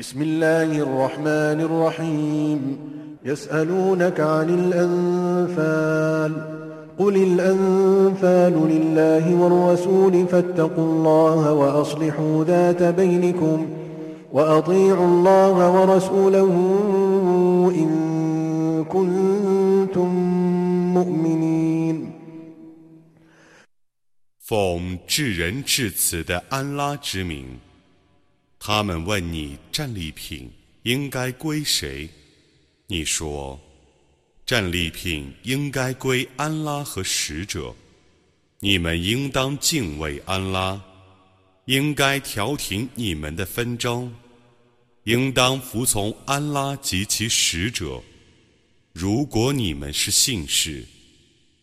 بسم الله الرحمن الرحيم يسألونك عن الأنفال قل الأنفال لله والرسول فاتقوا الله وأصلحوا ذات بينكم وأطيعوا الله ورسوله إن كنتم مؤمنين 奉至仁至慈的安拉之名， 他们问你战利品应该归谁？你说，战利品应该归安拉和使者。你们应当敬畏安拉，应该调停你们的纷争，应当服从安拉及其使者。如果你们是信士。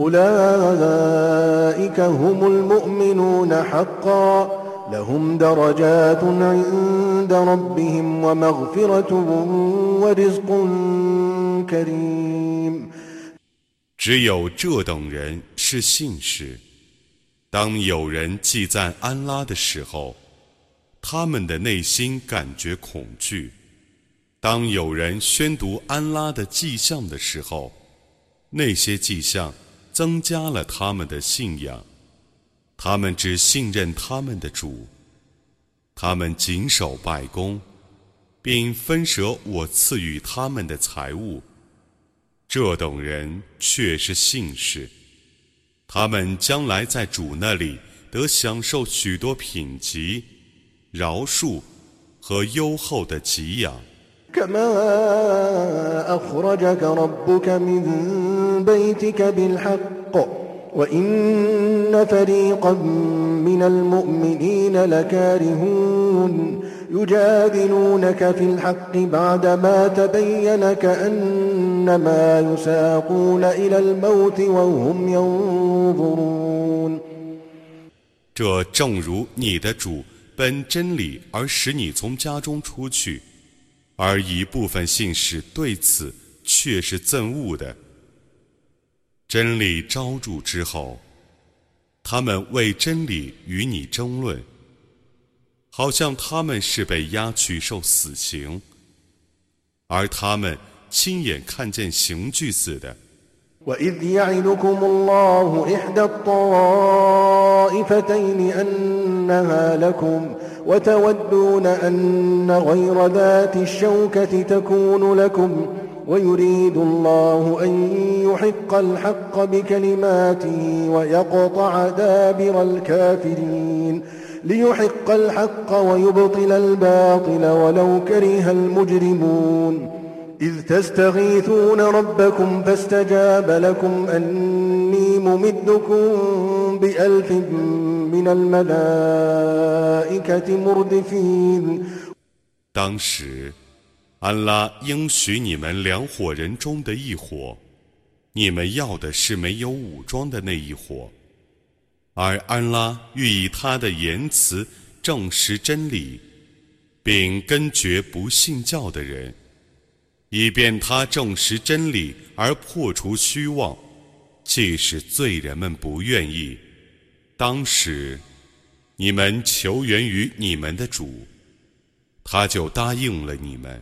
أولئك هم المؤمنون حقا لهم درجات عند ربهم ومغفرة ورزق كريم 只有这等人是信士。当有人祭赞安拉的时候，他们的内心感觉恐惧；当有人宣读安拉的迹象的时候，那些迹象。 增加了他们的信仰，他们只信任他们的主，他们谨守拜功，并分舍我赐予他们的财物。这等人却是信士，他们将来在主那里得享受许多品级、饶恕和优厚的给养。كما أخرجك ربك من بيتك بالحق وإن فريقا من المؤمنين لكارهون يجادلونك في الحق بعدما تبين كأنما يساقون إلى الموت وهم ينظرون 这正如你的主本真理而使你从家中出去。而一部分信士对此却是憎恶的。 真理昭着之后，他们为真理与你争论，好像他们是被押去受死刑，而他们亲眼看见刑具似的。وإذ يعدكم الله إحدى الطائفتين أنها لكم وتودون أن غير ذات الشوكة تكون لكم ويريد الله أن يحق الحق بكلماته ويقطع دابر الكافرين ليحق الحق ويبطل الباطل ولو كره المجرمون إذ تستغيثون ربكم فاستجاب لكم أني ممدكم بألف من الملائكة مردفين. 安拉应许你们两伙人中的一伙，你们要的是没有武装的那一伙，而安拉欲以他的言辞证实真理，并根绝不信教的人。以便他证实真理而破除虚妄，即使罪人们不愿意，当时你们求援于你们的主，他就答应了你们。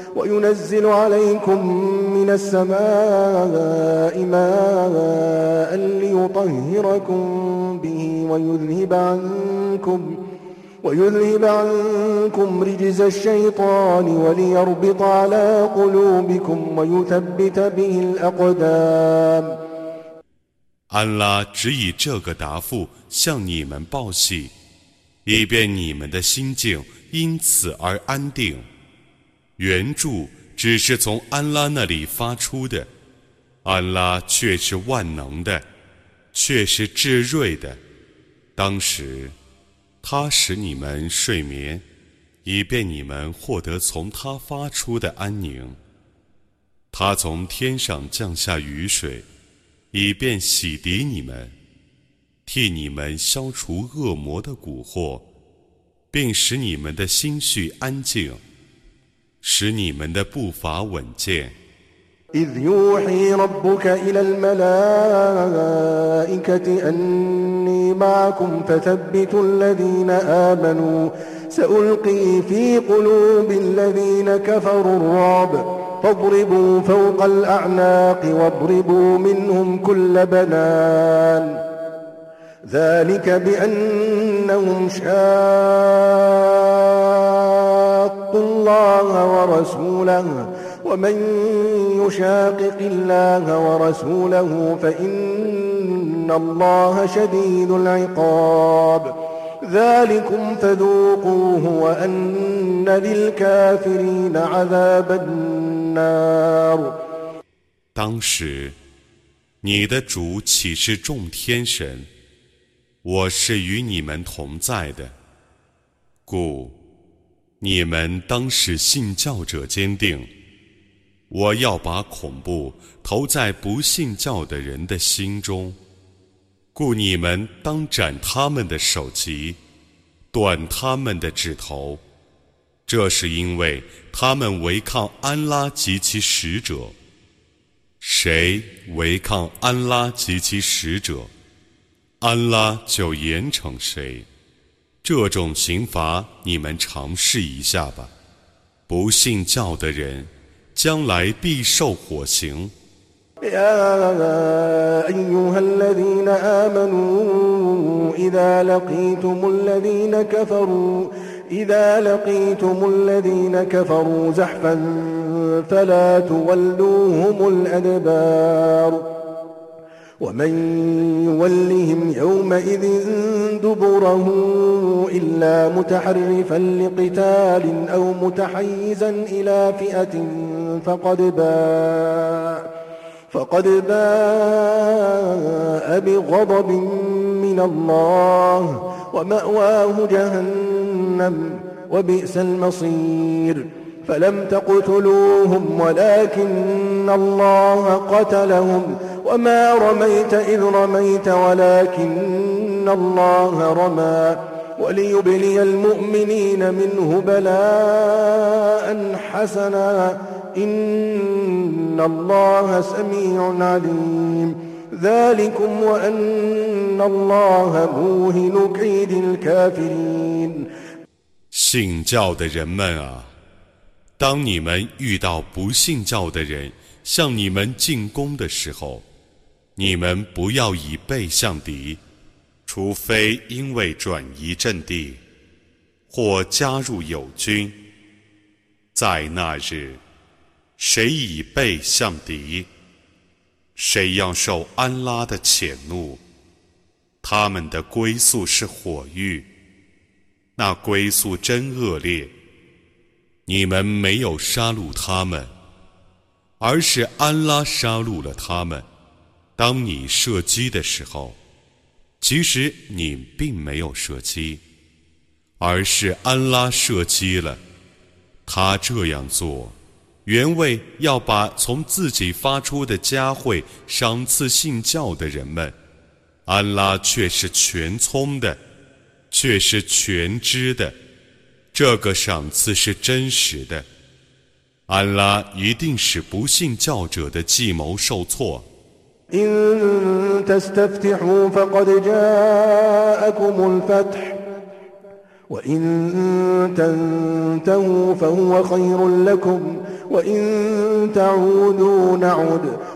وينزل عليكم من السماء ماء ليطهركم به ويذهب عنكم ويذهب عنكم رجز الشيطان وليربط على قلوبكم ويثبت به الأقدام 安拉只以这个答复向你们报喜，以便你们的心境因此而安定。 援助只是从安拉那里发出的，安拉却是万能的，却是至睿的。当时，他使你们睡眠，以便你们获得从他发出的安宁。他从天上降下雨水。以便洗涤你们，替你们消除恶魔的蛊惑，并使你们的心绪安静，使你们的步伐稳健。فاضربوا فوق الأعناق واضربوا منهم كل بنان ذلك بأنهم شاقوا الله ورسوله ومن يشاقق الله ورسوله فإن الله شديد العقاب ذلكم فذوقوه وأن للكافرين عذاب النار 当时，你的主岂是众天神？我是与你们同在的，故 你们当使信教者坚定。我要把恐怖投在不信教的人的心中，故你们当斩他们的首级，断他们的指头。这是因为他们违抗安拉及其使者。谁违抗安拉及其使者，安拉就严惩谁。这种刑罚你们尝试一下吧。不信教的人，将来必受火刑。إذا لقيتم الذين كفروا زحفا فلا تولوهم الأدبار ومن يولهم يومئذ دبره إلا متحرفا لقتال أو متحيزا إلى فئة فقد باء فقد باء بغضب من الله ومأواه جهنم وبئس المصير فلم تقتلوهم ولكن الله قتلهم وما رميت إذ رميت ولكن الله رمى وليبلي المؤمنين منه بلاء حسنا إن الله سميع عليم 信教的人们啊， 当你们遇到不信教的人向你们进攻的时候，你们不要以背向敌，除非因为转移阵地或加入友军。在那日，谁以背向敌？谁要受安拉的谴怒？他们的归宿是火狱，那归宿真恶劣。你们没有杀戮他们，而是安拉杀戮了他们。当你射击的时候，其实你并没有射击，而是安拉射击了。他这样做。原为要把从自己发出的佳慧赏赐信教的人们，安拉却是全聪的，却是全知的，这个赏赐是真实的。安拉一定使不信教者的计谋受挫。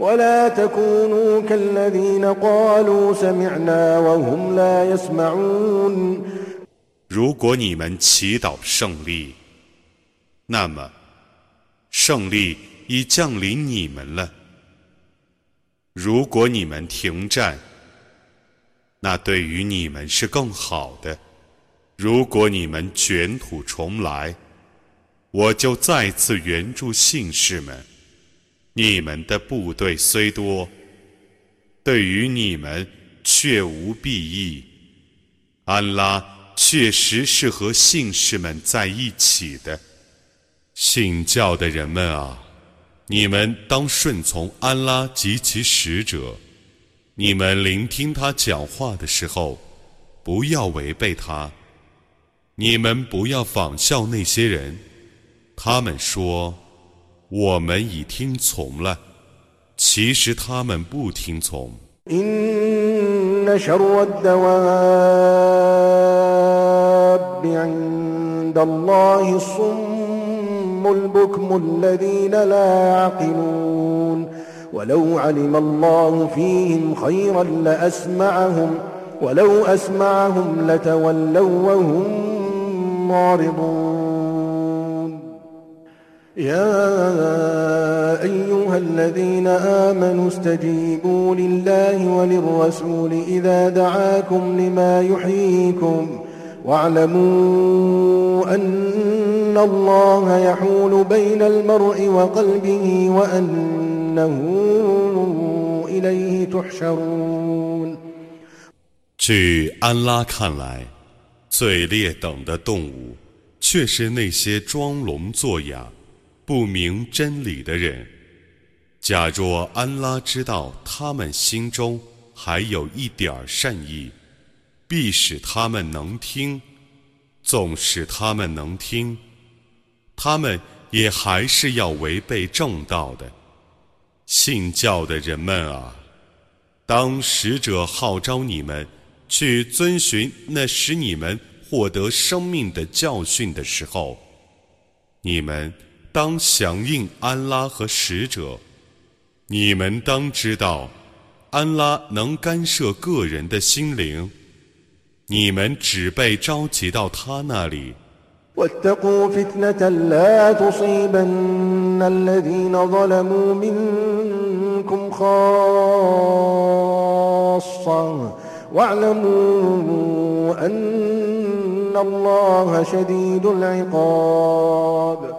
ولا تكونوا كالذين قالوا سمعنا وهم لا يسمعون 如果你们祈祷胜利，那么胜利已降临你们了。如果你们停战，那对于你们是更好的。如果你们卷土重来，我就再次援助信士们。 你们的部队虽多，对于你们却无裨益。安拉。确实是和信士们在一起的，信教的人们啊，你们当顺从安拉及其使者。你们聆听他讲话的时候，不要违背他。你们不要仿效那些人，他们说我们已听从了，其实他们不听从。عند الله الصم البكم الذين لا يعقلون ولو علم الله فيهم خيرا لأسمعهم ولو أسمعهم لتولوا وهم معرضون يا أيها الذين آمنوا استجيبوا لله وللرسول إذا دعاكم لما يحييكم ۖ واعلموا أن الله يحول بين المرء وقلبه وأنه إليه تحشرون 据安拉看来，最劣等的动物，却是那些装聋作哑、 不明真理的人。假若安拉知道他们心中还有一点善意，必使他们能听，纵使他们能听，他们也还是要违背正道的。信教的人们啊，当使者号召你们去遵循那使你们获得生命的教训的时候，你们当响应安拉和使者。你们当知道，安拉能干涉个人的心灵。你们只被召集到他那里。واتقوا فتنة لا تصيبن الذين ظلموا منكم خاصة واعلموا أن الله شديد العقاب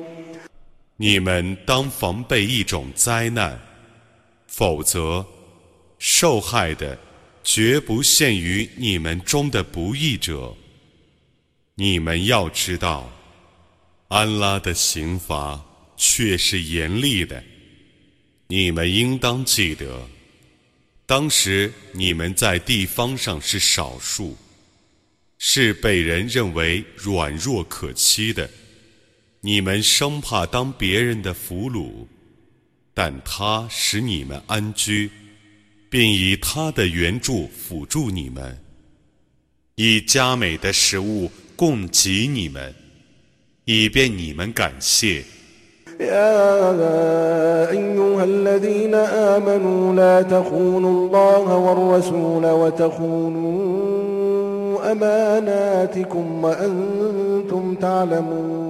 你们当防备一种灾难，否则受害的绝不限于你们中的不义者。你们要知道，安拉的刑罚却是严厉的。你们应当记得，当时你们在地方上是少数，是被人认为软弱可欺的。你们生怕当别人的俘虏，但他使你们安居，并以他的援助辅助你们，以佳美的食物。供给你们，以便你们感谢。يا أيها الذين آمنوا لا تخونوا الله والرسول وتخونوا أماناتكم وأنتم تعلمون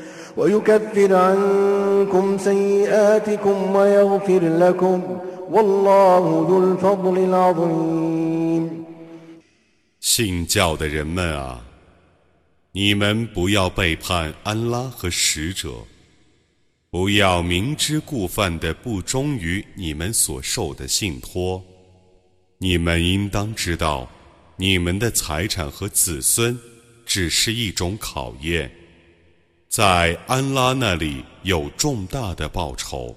ويكفر عنكم سيئاتكم ويغفر لكم والله ذو الفضل العظيم 信教的人们啊，你们不要背叛安拉和使者，不要明知故犯的不忠于你们所受的信托。你们应当知道，你们的财产和子孙只是一种考验， 在安拉那里有重大的报酬。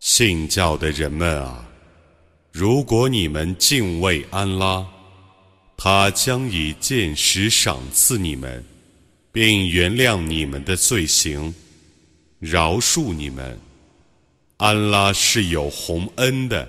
信教的人们啊，如果你们敬畏安拉，他将以见识赏赐你们，并原谅你们的罪行，饶恕你们。安拉是有宏恩的。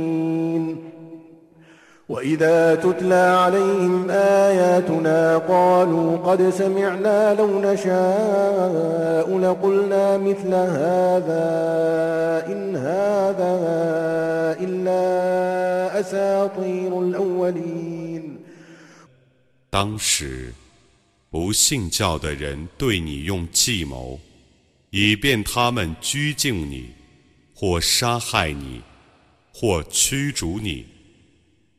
وإذا تتلى عليهم آياتنا قالوا قد سمعنا لو نشاء لقلنا مثل هذا إن هذا إلا أساطير الأولين 当时，不信教的人对你用计谋，以便他们拘禁你，或杀害你，或驱逐你。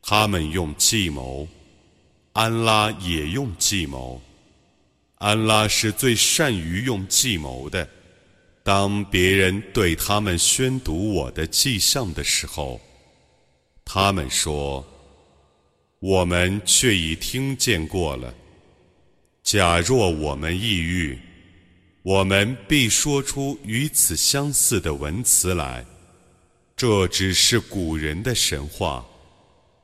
他们用计谋，安拉也用计谋。安拉是最善于用计谋的。当别人对他们宣读我的迹象的时候，他们说：“我们却已听见过了。假若我们抑郁，我们必说出与此相似的文词来。这只是古人的神话。”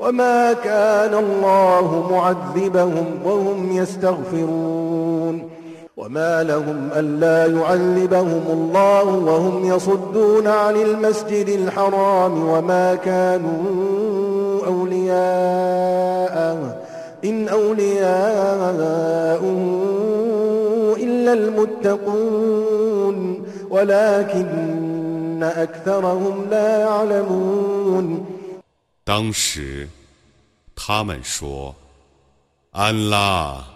وما كان الله معذبهم وهم يستغفرون وما لهم ألا يعذبهم الله وهم يصدون عن المسجد الحرام وما كانوا أولياء إن أولياءه إلا المتقون ولكن أكثرهم لا يعلمون 当时，他们说：“安拉，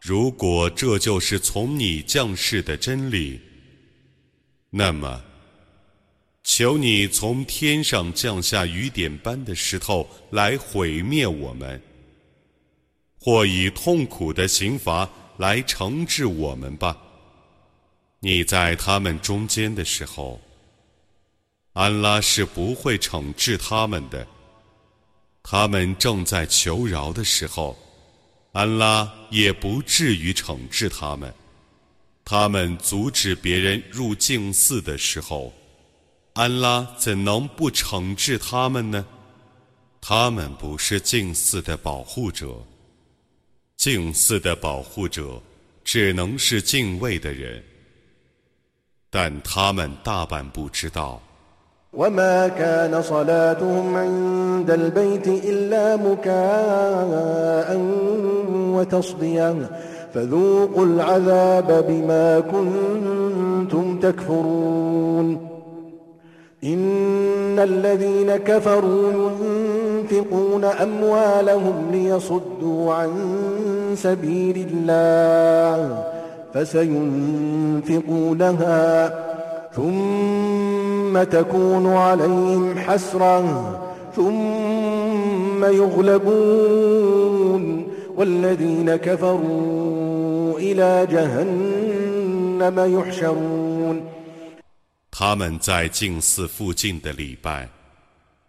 如果这就是从你降世的真理，那么，求你从天上降下雨点般的石头来毁灭我们，或以痛苦的刑罚来惩治我们吧。你在他们中间的时候。”安拉是不会惩治他们的。他们正在求饶的时候，安拉也不至于惩治他们。他们阻止别人入净寺的时候，安拉怎能不惩治他们呢？他们不是净寺的保护者。净寺的保护者只能是敬畏的人，但他们大半不知道。وما كان صلاتهم عند البيت إلا مكاء وتصديا فذوقوا العذاب بما كنتم تكفرون إن الذين كفروا ينفقون أموالهم ليصدوا عن سبيل الله فسينفقونها ثم تكون عليهم حسرة ثم يغلبون والذين كفروا إلى جهنم يحشرون 他们在净寺附近的礼拜，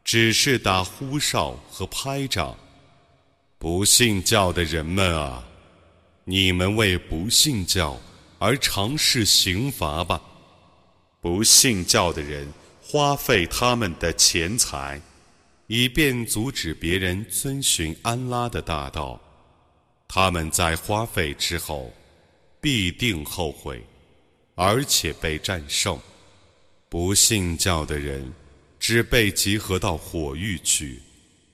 只是打呼哨和拍掌。不信教的人们啊，你们为不信教而尝试刑罚吧。 不信教的人花费他们的钱财，以便阻止别人遵循安拉的大道。他们在花费之后，必定后悔，而且被战胜。不信教的人只被集合到火域去。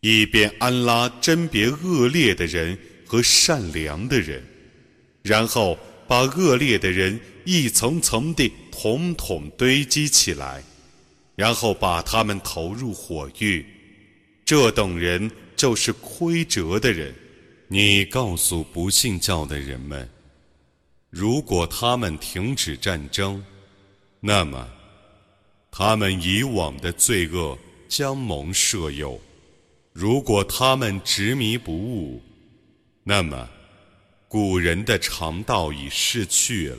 以便安拉甄别恶劣的人和善良的人，然后把恶劣的人一层层地统统堆积起来，然后把他们投入火狱。这等人就是亏折的人。你告诉不信教的人们。如果他们停止战争，那么他们以往的罪恶将蒙赦宥；如果他们执迷不悟，那么古人的常道已逝去了。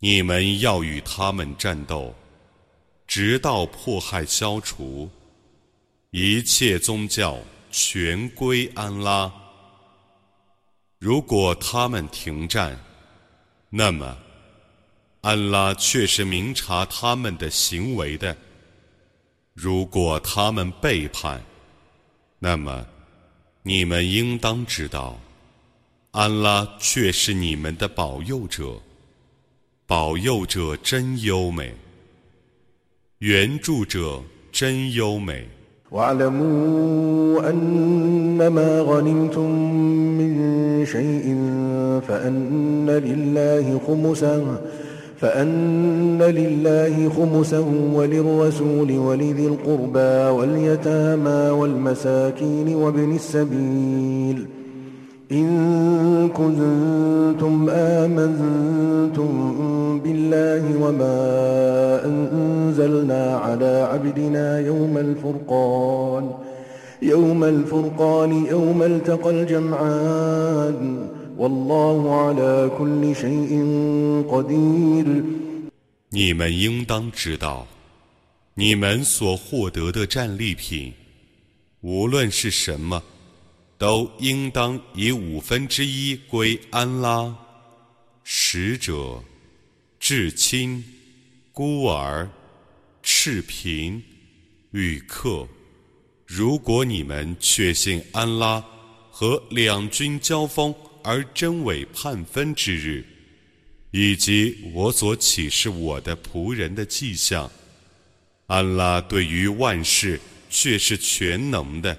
你们要与他们战斗，直到迫害消除，一切宗教全归安拉。如果他们停战，那么安拉却是明察他们的行为的；如果他们背叛，那么你们应当知道，安拉却是你们的保佑者。保佑者真优美，援助者真优美。واعلموا أنما غنمتم من شيء فأن لله خمسه فأن لله خمسه وللرسول ولذي القربى واليتامى والمساكين وابن السبيل إن كنتم آمنتم بالله وما أنزلنا على عبدنا يوم الفرقان يوم الفرقان يوم التقى الجمعان والله على كل شيء قدير 你们应当知道，你们所获得的战利品，无论是什么。都应当以五分之一归安拉，使者、 至亲、孤儿、赤贫、旅客。如果你们确信安拉和两军交锋而真伪判分之日，以及我所启示我的仆人的迹象，安拉对于万事却是全能的。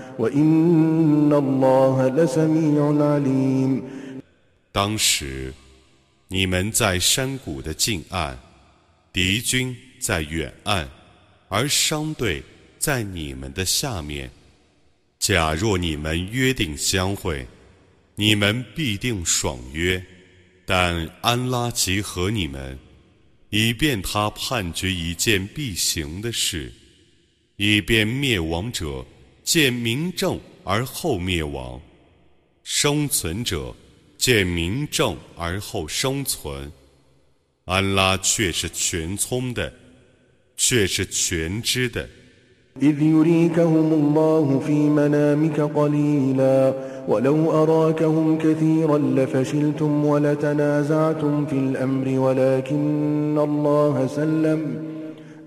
当时，你们在山谷的近岸，敌军在远岸，而商队在你们的下面。假若你们约定相会，你们必定爽约。但安拉集合你们，以便他判决一件必行的事，以便灭亡者见明正而后灭亡，生存者。见明正而后生存，安拉却是全聪的，却是全知的。إذ يريكهم الله في منامك قليلا ولو أراكهم كثيرا لفشلتم ولتنازعتم في الأمر ولكن الله سلم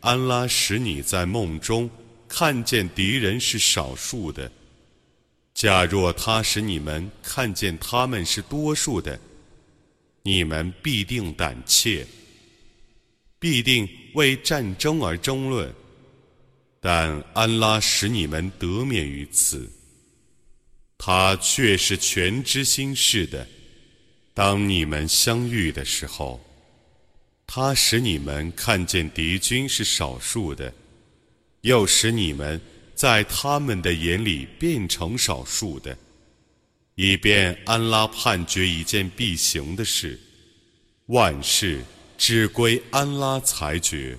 安拉使你在梦中看见敌人是少数的。假若他使你们看见他们是多数的，你们必定胆怯，必定为战争而争论。但安拉使你们得免于此，他却是全知心事的。当你们相遇的时候，他使你们看见敌军是少数的，又使你们。在他们的眼里变成少数的，以便安拉判决一件必行的事，万事只归安拉裁决。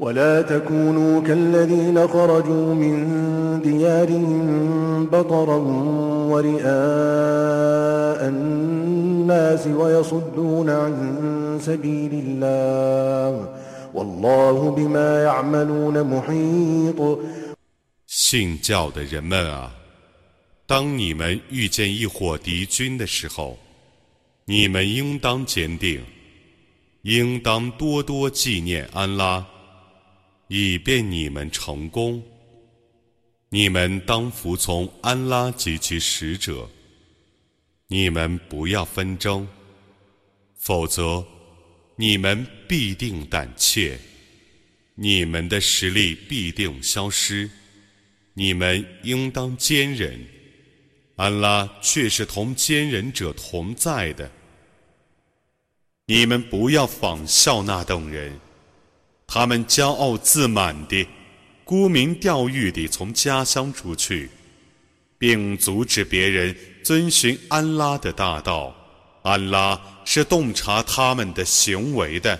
ولا تكونوا كالذين خرجوا من ديارهم بطرا ورئاء الناس ويصدون عن سبيل الله والله بما يعملون محيط 信教的人们啊，当你们遇见一伙敌军的时候，你们应当坚定，应当多多纪念安拉， 以便你们成功。你们当服从安拉及其使者，你们不要纷争，否则你们必定胆怯，你们的实力必定消失。你们应当坚忍，安拉却是同坚忍者同在的。你们不要仿效那等人，他们骄傲自满地、沽名钓誉地从家乡出去，并阻止别人遵循安拉的大道。安拉是洞察他们的行为的。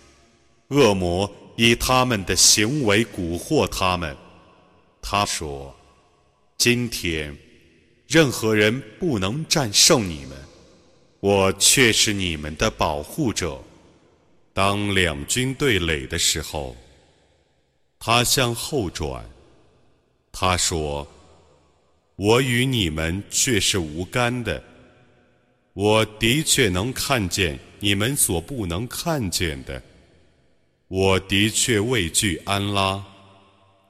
恶魔以他们的行为蛊惑他们。他说：“今天，任何人不能战胜你们。”我却是你们的保护者。当两军对垒的时候，他向后转，他说：“我与你们却是无干的。我的确能看见你们所不能看见的。我的确畏惧安拉，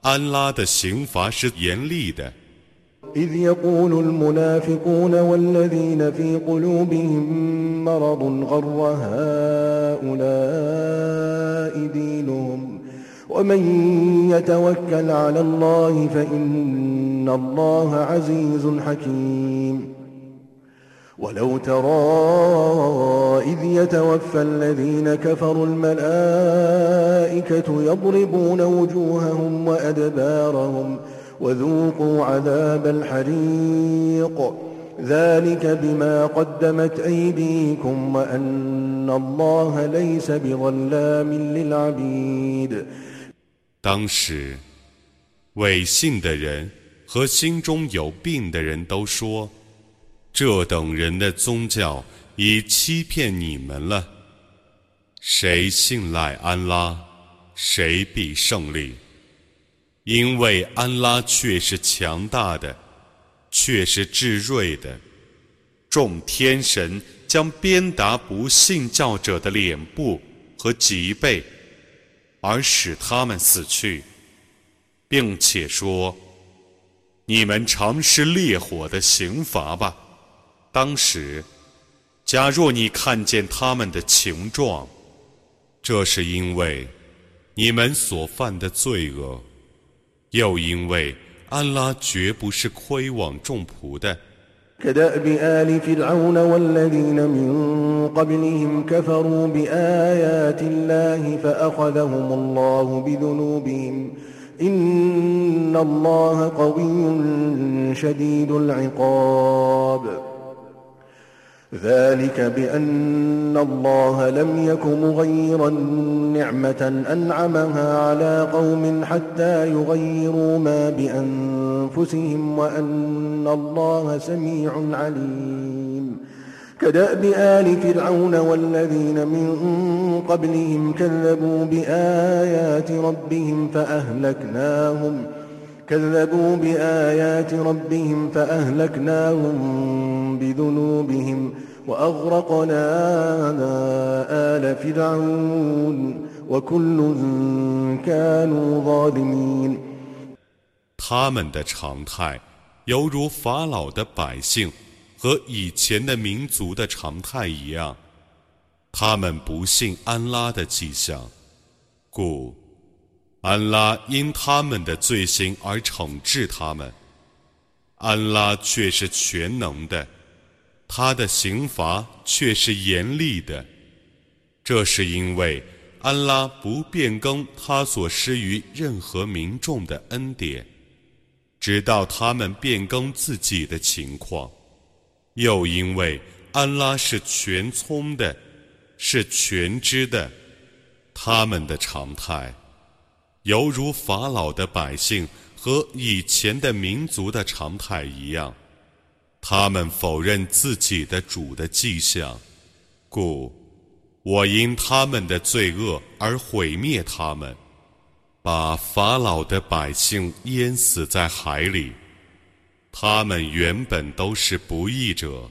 安拉的刑罚是严厉的。إذ يقول المنافقون والذين في قلوبهم مرض غر هؤلاء دينهم ومن يتوكل على الله فإن الله عزيز حكيم ولو ترى إذ يتوفى الذين كفروا الملائكة يضربون وجوههم وأدبارهم وذوقوا عذاب الحريق ذلك بما قدمت أيديكم وأن الله ليس بظلام للعبيد 当时，伪信的人和心中有病的人都说。 这等人的宗教已欺骗你们了。谁信赖安拉，谁必胜利。因为安拉却是强大的，却是至睿的。众天神将鞭打不信教者的脸部和脊背，而使他们死去，并且说：“你们尝试烈火的刑罚吧。”当时，假若你看见他们的情状，这是因为你们所犯的罪恶，又因为安拉绝不是亏枉众仆的。ذلك بأن الله لم يك مغيرا نعمة أنعمها على قوم حتى يغيروا ما بأنفسهم وأن الله سميع عليم. كدأب آل فرعون والذين من قبلهم كذبوا بآيات ربهم فأهلكناهم كذبوا بآيات ربهم فأهلكناهم بذنوبهم وأغرقنا آل فرعون وكل كانوا ظالمين 他们的常态犹如法老的百姓和以前的民族的常态一样，他们不信安拉的迹象，故安拉因他们的罪行而惩治他们。安拉却是全能的， 他的刑罚却是严厉的。这是因为安拉不变更他所施于任何民众的恩典，直到他们变更自己的情况；又因为安拉是全聪的，是全知的，他们的常态。犹如法老的百姓和以前的民族的常态一样，他们否认自己的主的迹象，故我因他们的罪恶而毁灭他们，把法老的百姓淹死在海里。他们原本都是不义者。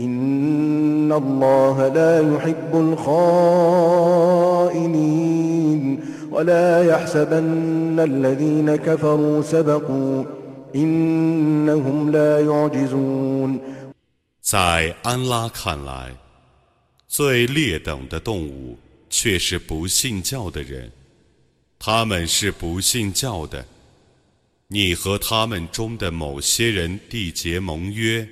إن الله لا يحب الخائنين ولا يحسبن الذين كفروا سبقوا إنهم لا يعجزون 在安拉看来，最劣等的动物却是不信教的人，他们是不信教的。你和他们中的某些人缔结盟约，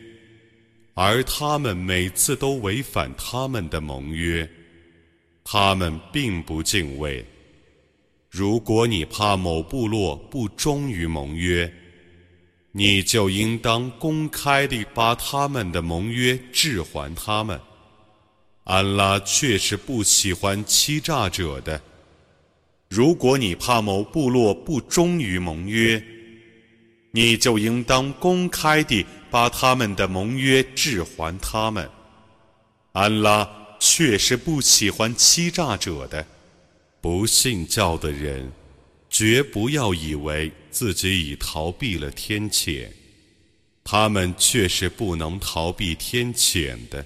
而他们每次都违反他们的盟约，他们并不敬畏。如果你怕某部落不忠于盟约，你就应当公开地把他们的盟约置还他们。安拉确实不喜欢欺诈者的。如果你怕某部落不忠于盟约，你就应当公开地把他们的盟约置还他们。安拉确实不喜欢欺诈者的。不信教的人，绝不要以为自己已逃避了天谴，他们却是不能逃避天谴的。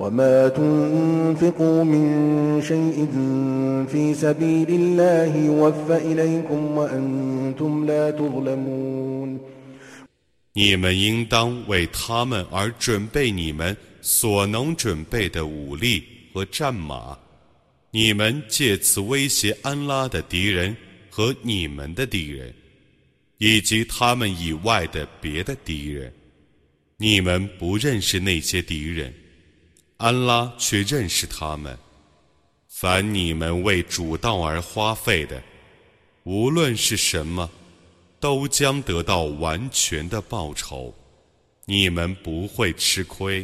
وما تنفقوا من شيء في سبيل الله يوفى إليكم وأنتم لا تظلمون 你们应当为他们而准备你们所能准备的武力和战马，你们借此威胁安拉的敌人和你们的敌人，以及他们以外的别的敌人。你们不认识那些敌人。 安拉却认识他们。凡你们为主道而花费的，无论是什么，都将得到完全的报酬，你们不会吃亏。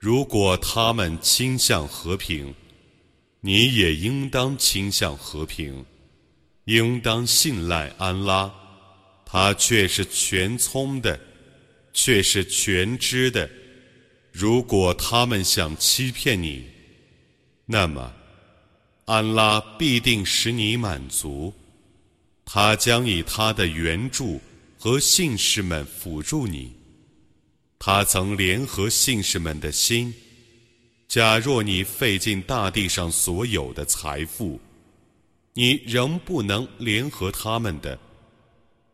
如果他们倾向和平，你也应当倾向和平，应当信赖安拉，他却是全聪的，却是全知的。如果他们想欺骗你，那么安拉必定使你满足。他将以他的援助和信士们辅助你。他曾联合信士们的心。假若你费尽大地上所有的财富，你仍不能联合他们的，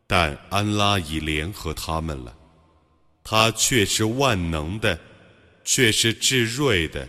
但安拉已联合他们了。他却是万能的，却是至睿的。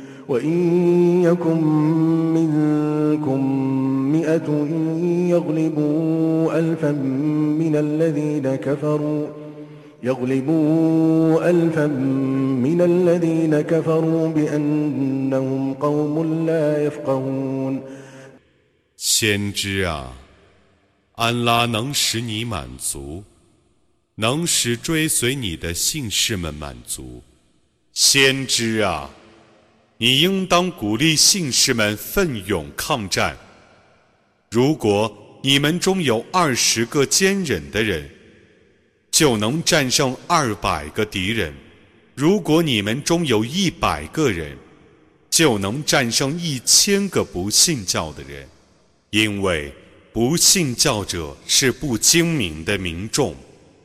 وإن يكن منكم مئة يغلبوا ألفا من الذين كفروا يغلبوا ألفا من الذين كفروا بأنهم قوم لا يفقهون 先知啊，安拉能使你满足，能使追随你的信士们满足。先知啊！ 你应当鼓励信士们奋勇抗战。如果你们中有二十个坚忍的人，就能战胜二百个敌人；如果你们中有一百个人，就能战胜一千个不信教的人。因为不信教者是不精明的民众。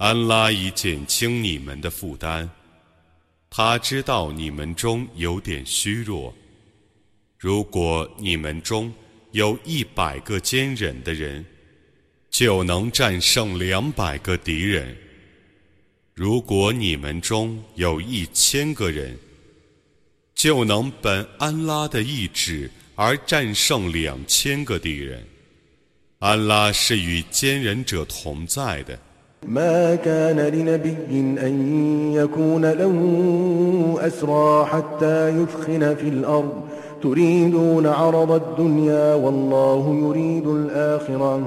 安拉已减轻你们的负担。他知道你们中有点虚弱。如果你们中有一百个坚忍的人，就能战胜两百个敌人；如果你们中有一千个人，就能本安拉的意志而战胜两千个敌人。安拉是与坚忍者同在的。ما كان لنبي أن يكون له أسرى حتى يثخن في الأرض. تريدون عرض الدنيا والله يريد الآخرة.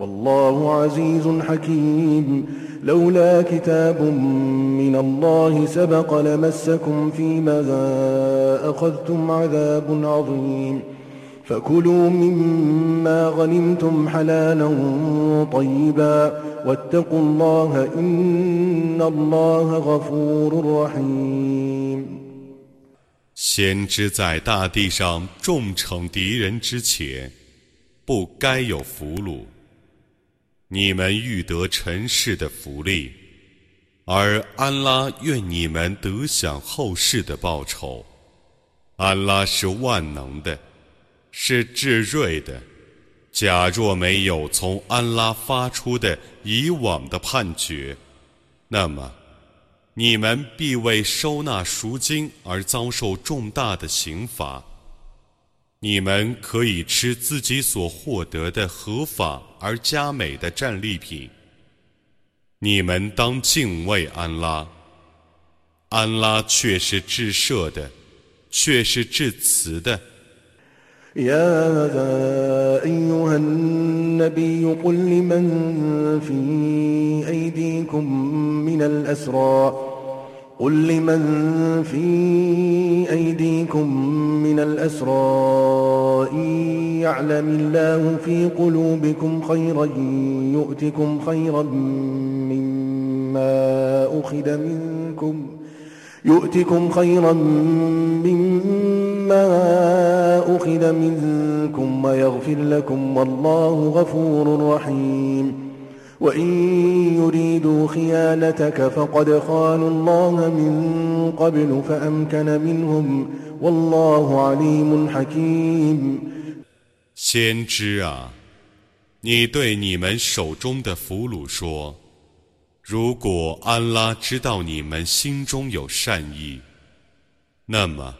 والله عزيز حكيم. لولا كتاب من الله سبق لمسكم فيما أخذتم عذاب عظيم. فكلوا مما غنمتم حلالا طيبا. واتقوا الله إن الله غفور رحيم 先知在大地上重惩敌人之前，不该有俘虏。你们欲得尘世的福利，而安拉愿你们得享后世的报酬。安拉是万能的。是至睿的。 假若没有从安拉发出的以往的判决，那么你们必为收纳赎金而遭受重大的刑罚。你们可以吃自己所获得的合法而佳美的战利品。你们当敬畏安拉，安拉却是至赦的，却是至慈的。يا أيها النبي قل لمن في أيديكم من الأسرى قل لمن في أيديكم من الأسرى إن يعلم الله في قلوبكم خيرا يؤتكم خيرا مما أخذ منكم يؤتكم خيرا مما أخذ منكم ويغفر لكم والله غفور رحيم وإن يريدوا خيانتك فقد خانوا الله من قبل فأمكن منهم والله عليم حكيم 先知啊，你对你们手中的俘虏说。 如果安拉知道你们心中有善意，那么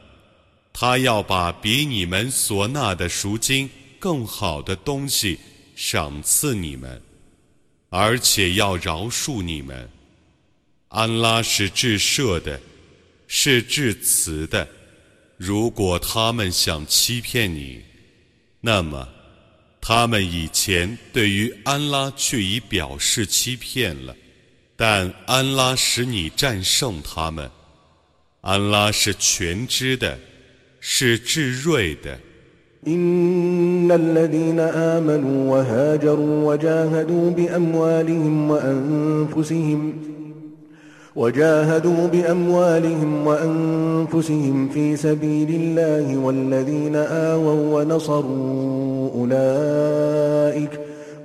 他要把比你们所纳的赎金更好的东西赏赐你们，而且要饶恕你们。安拉是至赦的，是至慈的。如果他们想欺骗你，那么他们以前对于安拉却已表示欺骗了。但安拉使你战胜他们，安拉是全知的，是至睿的。إن الذين آمنوا وهاجروا وجاهدوا بأموالهم وأنفسهم وجاهدوا بأموالهم وأنفسهم في سبيل الله والذين آووا ونصروا أولئك ۖ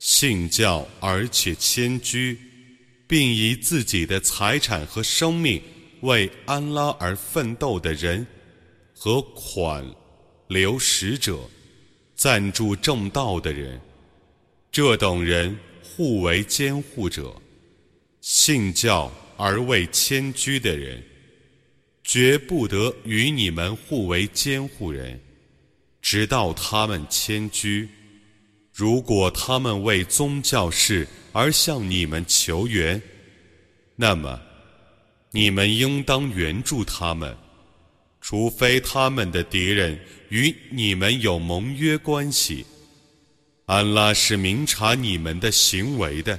信教而且迁居，并以自己的财产和生命为安拉而奋斗的人，和款留使者、赞助正道的人，这等人互为监护者。信教而未迁居的人，绝不得与你们互为监护人。直到他们迁居，如果他们为宗教事而向你们求援，那么你们应当援助他们，除非他们的敌人与你们有盟约关系。安拉是明察你们的行为的。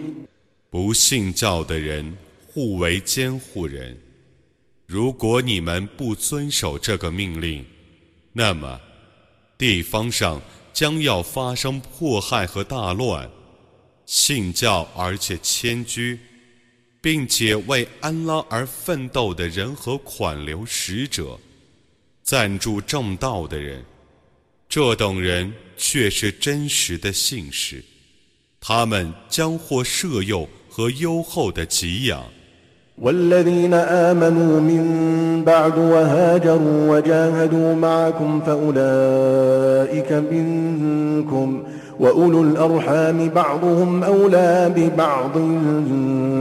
不信教的人互为监护人。如果你们不遵守这个命令，那么地方上将要发生迫害和大乱。信教而且迁居，并且为安拉而奋斗的人和款流使者，赞助正道的人，这等人却是真实的信士，他们将获赦宥。和优厚的给养。والذين آمنوا من بعد وهاجروا وجاهدوا معكم فأولئك منكم وأولو الأرحام بعضهم أولى ببعض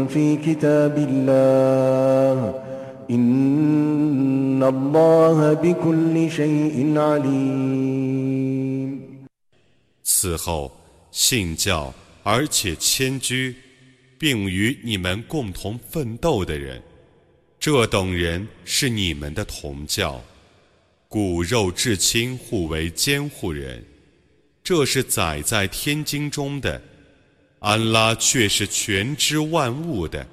في كتاب الله إن الله بكل شيء عليم 此后信教而且迁居 并与你们共同奋斗的人，这等人是你们的同教，骨肉至亲互为监护人，这是载在天经中的。安拉却是全知万物的。